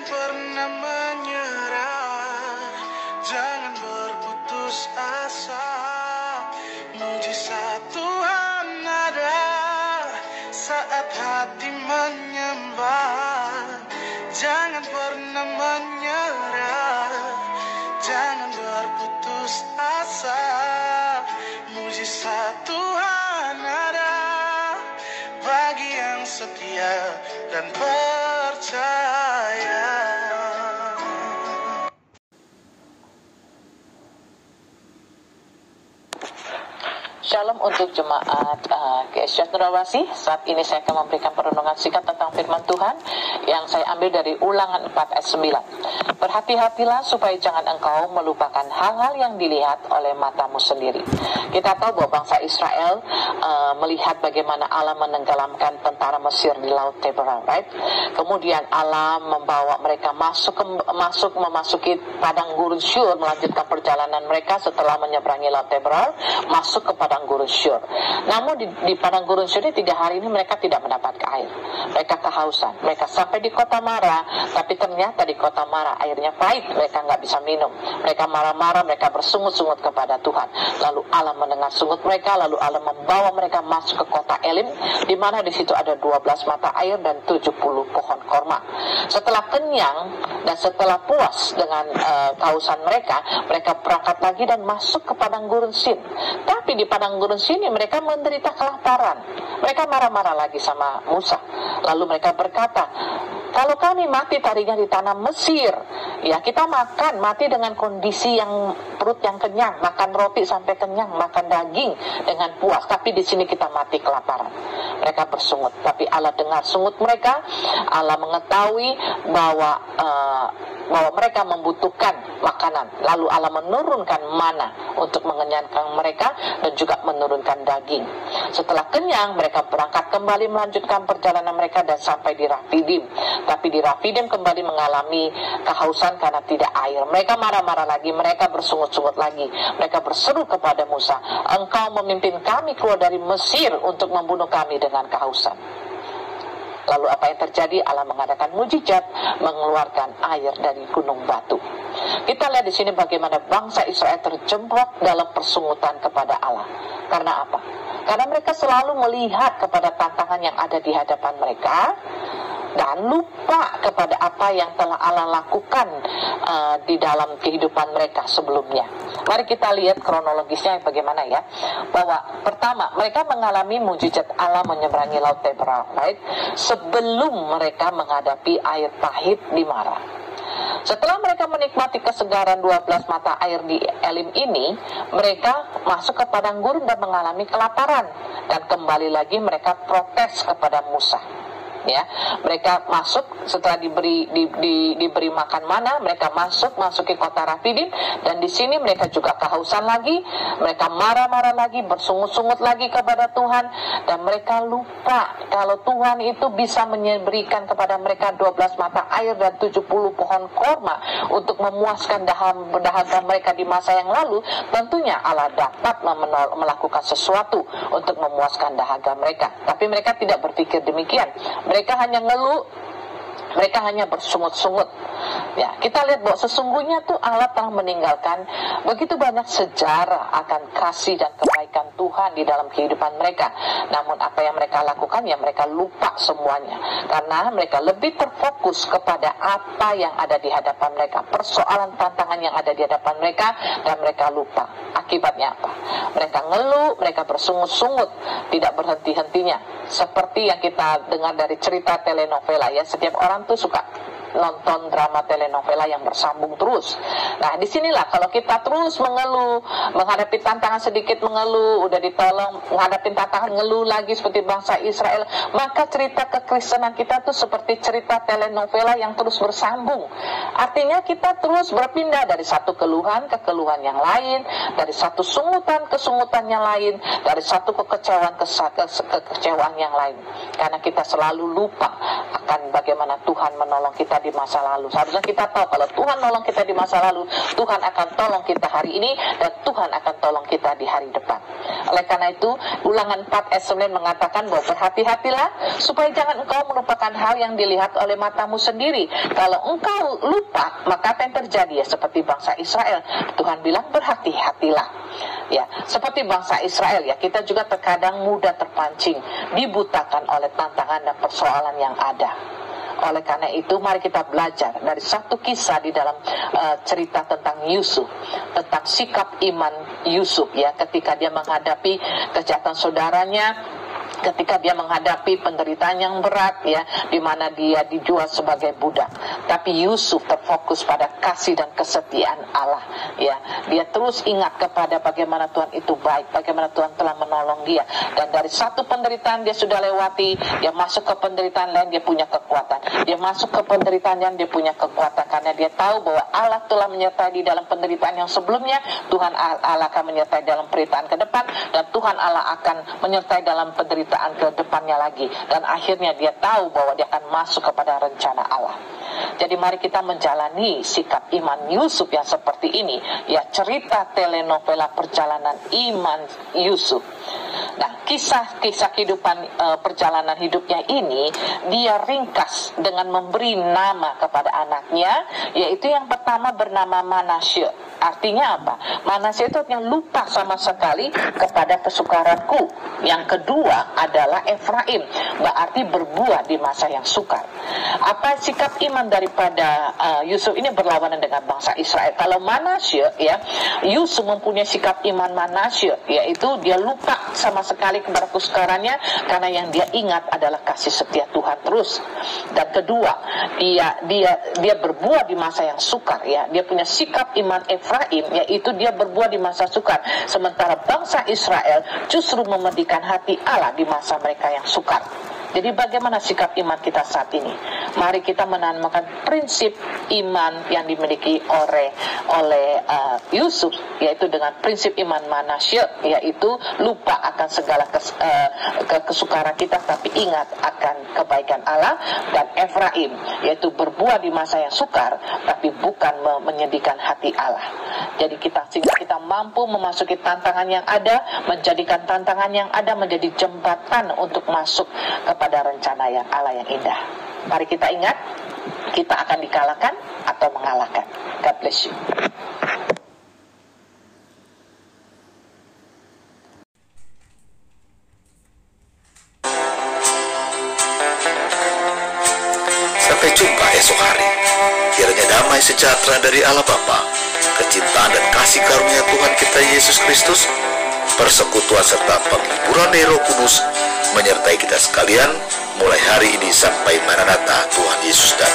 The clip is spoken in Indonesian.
Jangan pernah menyerah, jangan berputus asa. Mujizat Tuhan ada saat hati menyembah. Jangan pernah menyerah, jangan berputus asa. Mujizat Tuhan ada bagi yang setia dan percaya. Shalom untuk jemaat uh, GSJ Rawasi. Saat ini saya akan memberikan perenungan singkat tentang firman Tuhan yang saya ambil dari ulangan 4 ayat 9. Berhati-hatilah supaya jangan engkau melupakan hal-hal yang dilihat oleh matamu sendiri. Kita tahu bahwa bangsa Israel uh, melihat bagaimana Allah menenggelamkan tentara Mesir di Laut Teberan, right? Kemudian Allah membawa mereka masuk ke, masuk memasuki padang gurun Syur melanjutkan perjalanan mereka setelah menyeberangi Laut Teberan masuk ke padang gurun Syur. Namun di, di padang gurun Syur ini tiga hari ini mereka tidak mendapat air. Mereka kehausan. Mereka sampai di kota Mara, tapi ternyata di kota Mara airnya pahit. Mereka nggak bisa minum. Mereka marah-marah, mereka bersungut-sungut kepada Tuhan. Lalu Allah mendengar sungut mereka, lalu Allah membawa mereka masuk ke kota Elim, di mana di situ ada 12 mata air dan 70 pohon korma. Setelah kenyang dan setelah puas dengan uh, kehausan mereka, mereka berangkat lagi dan masuk ke padang gurun Sin. Tapi di padang gurun sini mereka menderita kelaparan. Mereka marah-marah lagi sama Musa. Lalu mereka berkata, kalau kami mati tadinya di tanah Mesir, ya kita makan mati dengan kondisi yang perut yang kenyang, makan roti sampai kenyang, makan daging dengan puas. Tapi di sini kita mati kelaparan. Mereka bersungut, tapi Allah dengar sungut mereka. Allah mengetahui bahwa uh, bahwa mereka membutuhkan makanan. Lalu Allah menurunkan mana untuk mengenyangkan mereka dan juga menurunkan daging. Setelah kenyang, mereka berangkat kembali melanjutkan perjalanan mereka dan sampai di Rafidim. Tapi di Rafidim kembali mengalami kehausan karena tidak air. Mereka marah-marah lagi, mereka bersungut-sungut lagi. Mereka berseru kepada Musa, "Engkau memimpin kami keluar dari Mesir untuk membunuh kami dengan kehausan." Lalu apa yang terjadi? Allah mengadakan mujizat mengeluarkan air dari gunung batu. Kita lihat di sini bagaimana bangsa Israel terjebak dalam persungutan kepada Allah. Karena apa? Karena mereka selalu melihat kepada tantangan yang ada di hadapan mereka dan lupa kepada apa yang telah Allah lakukan uh, di dalam kehidupan mereka sebelumnya. Mari kita lihat kronologisnya bagaimana ya. Bahwa pertama, mereka mengalami mujizat Allah menyeberangi laut Tebra, right? Sebelum mereka menghadapi air pahit di Mara. Setelah mereka menikmati kesegaran 12 mata air di Elim ini, mereka masuk ke padang gurun dan mengalami kelaparan. Dan kembali lagi mereka protes kepada Musa ya. Mereka masuk setelah diberi di, di, diberi makan mana mereka masuk masuk ke kota Rafidim dan di sini mereka juga kehausan lagi mereka marah-marah lagi bersungut-sungut lagi kepada Tuhan dan mereka lupa kalau Tuhan itu bisa memberikan kepada mereka 12 mata air dan 70 pohon korma untuk memuaskan dahaga mereka di masa yang lalu tentunya Allah dapat melakukan sesuatu untuk memuaskan dahaga mereka. Tapi mereka tidak berpikir demikian mereka hanya ngeluh mereka hanya bersungut-sungut. Ya, kita lihat bahwa sesungguhnya tuh Allah telah meninggalkan begitu banyak sejarah akan kasih dan kebaikan Tuhan di dalam kehidupan mereka. Namun apa yang mereka lakukan ya mereka lupa semuanya karena mereka lebih terfokus kepada apa yang ada di hadapan mereka, persoalan tantangan yang ada di hadapan mereka dan mereka lupa. Akibatnya apa? Mereka ngeluh, mereka bersungut-sungut, tidak berhenti-hentinya. Seperti yang kita dengar dari cerita telenovela ya, setiap orang tuh suka nonton drama telenovela yang bersambung terus. Nah, di sinilah kalau kita terus mengeluh, menghadapi tantangan sedikit mengeluh, udah ditolong, menghadapi tantangan ngeluh lagi seperti bangsa Israel, maka cerita kekristenan kita tuh seperti cerita telenovela yang terus bersambung. Artinya kita terus berpindah dari satu keluhan ke keluhan yang lain, dari satu sungutan ke sungutan yang lain, dari satu kekecewaan ke kekecewaan yang lain. Karena kita selalu lupa akan bagaimana Tuhan menolong kita di masa lalu. Seharusnya kita tahu kalau Tuhan nolong kita di masa lalu, Tuhan akan tolong kita hari ini dan Tuhan akan tolong kita di hari depan. Oleh karena itu, ulangan 4 ayat 9 mengatakan bahwa berhati-hatilah supaya jangan engkau melupakan hal yang dilihat oleh matamu sendiri. Kalau engkau lupa, maka apa yang terjadi ya seperti bangsa Israel. Tuhan bilang berhati-hatilah. Ya, seperti bangsa Israel ya, kita juga terkadang mudah terpancing, dibutakan oleh tantangan dan persoalan yang ada. Oleh karena itu, mari kita belajar dari satu kisah di dalam uh, cerita tentang Yusuf, tentang sikap iman Yusuf ya, ketika dia menghadapi kejahatan saudaranya, ketika dia menghadapi penderitaan yang berat ya di mana dia dijual sebagai budak. Tapi Yusuf terfokus pada kasih dan kesetiaan Allah ya. Dia terus ingat kepada bagaimana Tuhan itu baik bagaimana Tuhan telah menolong dia. Dan dari satu penderitaan dia sudah lewati dia masuk ke penderitaan lain dia punya kekuatan. Dia masuk ke penderitaan yang dia punya kekuatan. Karena dia tahu bahwa Allah telah menyertai di dalam penderitaan yang sebelumnya Tuhan Allah akan menyertai dalam penderitaan ke depan dan Tuhan Allah akan menyertai dalam penderitaan penderitaan ke depannya lagi dan akhirnya dia tahu bahwa dia akan masuk kepada rencana Allah. Jadi mari kita menjalani sikap iman Yusuf yang seperti ini, ya cerita telenovela perjalanan iman Yusuf. Nah, kisah-kisah kehidupan e, perjalanan hidupnya ini dia ringkas dengan memberi nama kepada anaknya, yaitu yang pertama bernama Manasye. Artinya apa? Manasye itu yang lupa sama sekali kepada kesukaranku. Yang kedua adalah Efraim, berarti berbuah di masa yang sukar. Apa sikap iman daripada uh, Yusuf ini berlawanan dengan bangsa Israel? Kalau Manasye ya, Yusuf mempunyai sikap iman Manasye, yaitu dia lupa sama sekali kepada kesukarannya karena yang dia ingat adalah kasih setia Tuhan terus. Dan kedua, dia dia dia berbuah di masa yang sukar ya. Dia punya sikap iman Efraim yaitu dia berbuah di masa sukar. Sementara bangsa Israel justru memedikan hati Allah di masa mereka yang sukar. Jadi bagaimana sikap iman kita saat ini? Mari kita menanamkan prinsip iman yang dimiliki oleh oleh uh, Yusuf yaitu dengan prinsip iman manasya yaitu lupa akan segala kes, uh, kesukaran kita tapi ingat akan kebaikan Allah dan Efraim yaitu berbuah di masa yang sukar tapi bukan menyedihkan hati Allah. Jadi kita sehingga kita mampu memasuki tantangan yang ada, menjadikan tantangan yang ada menjadi jembatan untuk masuk ke kepada rencana yang Allah yang indah. Mari kita ingat, kita akan dikalahkan atau mengalahkan. God bless you. Sampai jumpa esok hari. Kiranya damai sejahtera dari Allah Bapa, kecintaan dan kasih karunia Tuhan kita Yesus Kristus, persekutuan serta penghiburan Roh Kudus menyertai kita sekalian mulai hari ini sampai Maranatha Tuhan Yesus datang.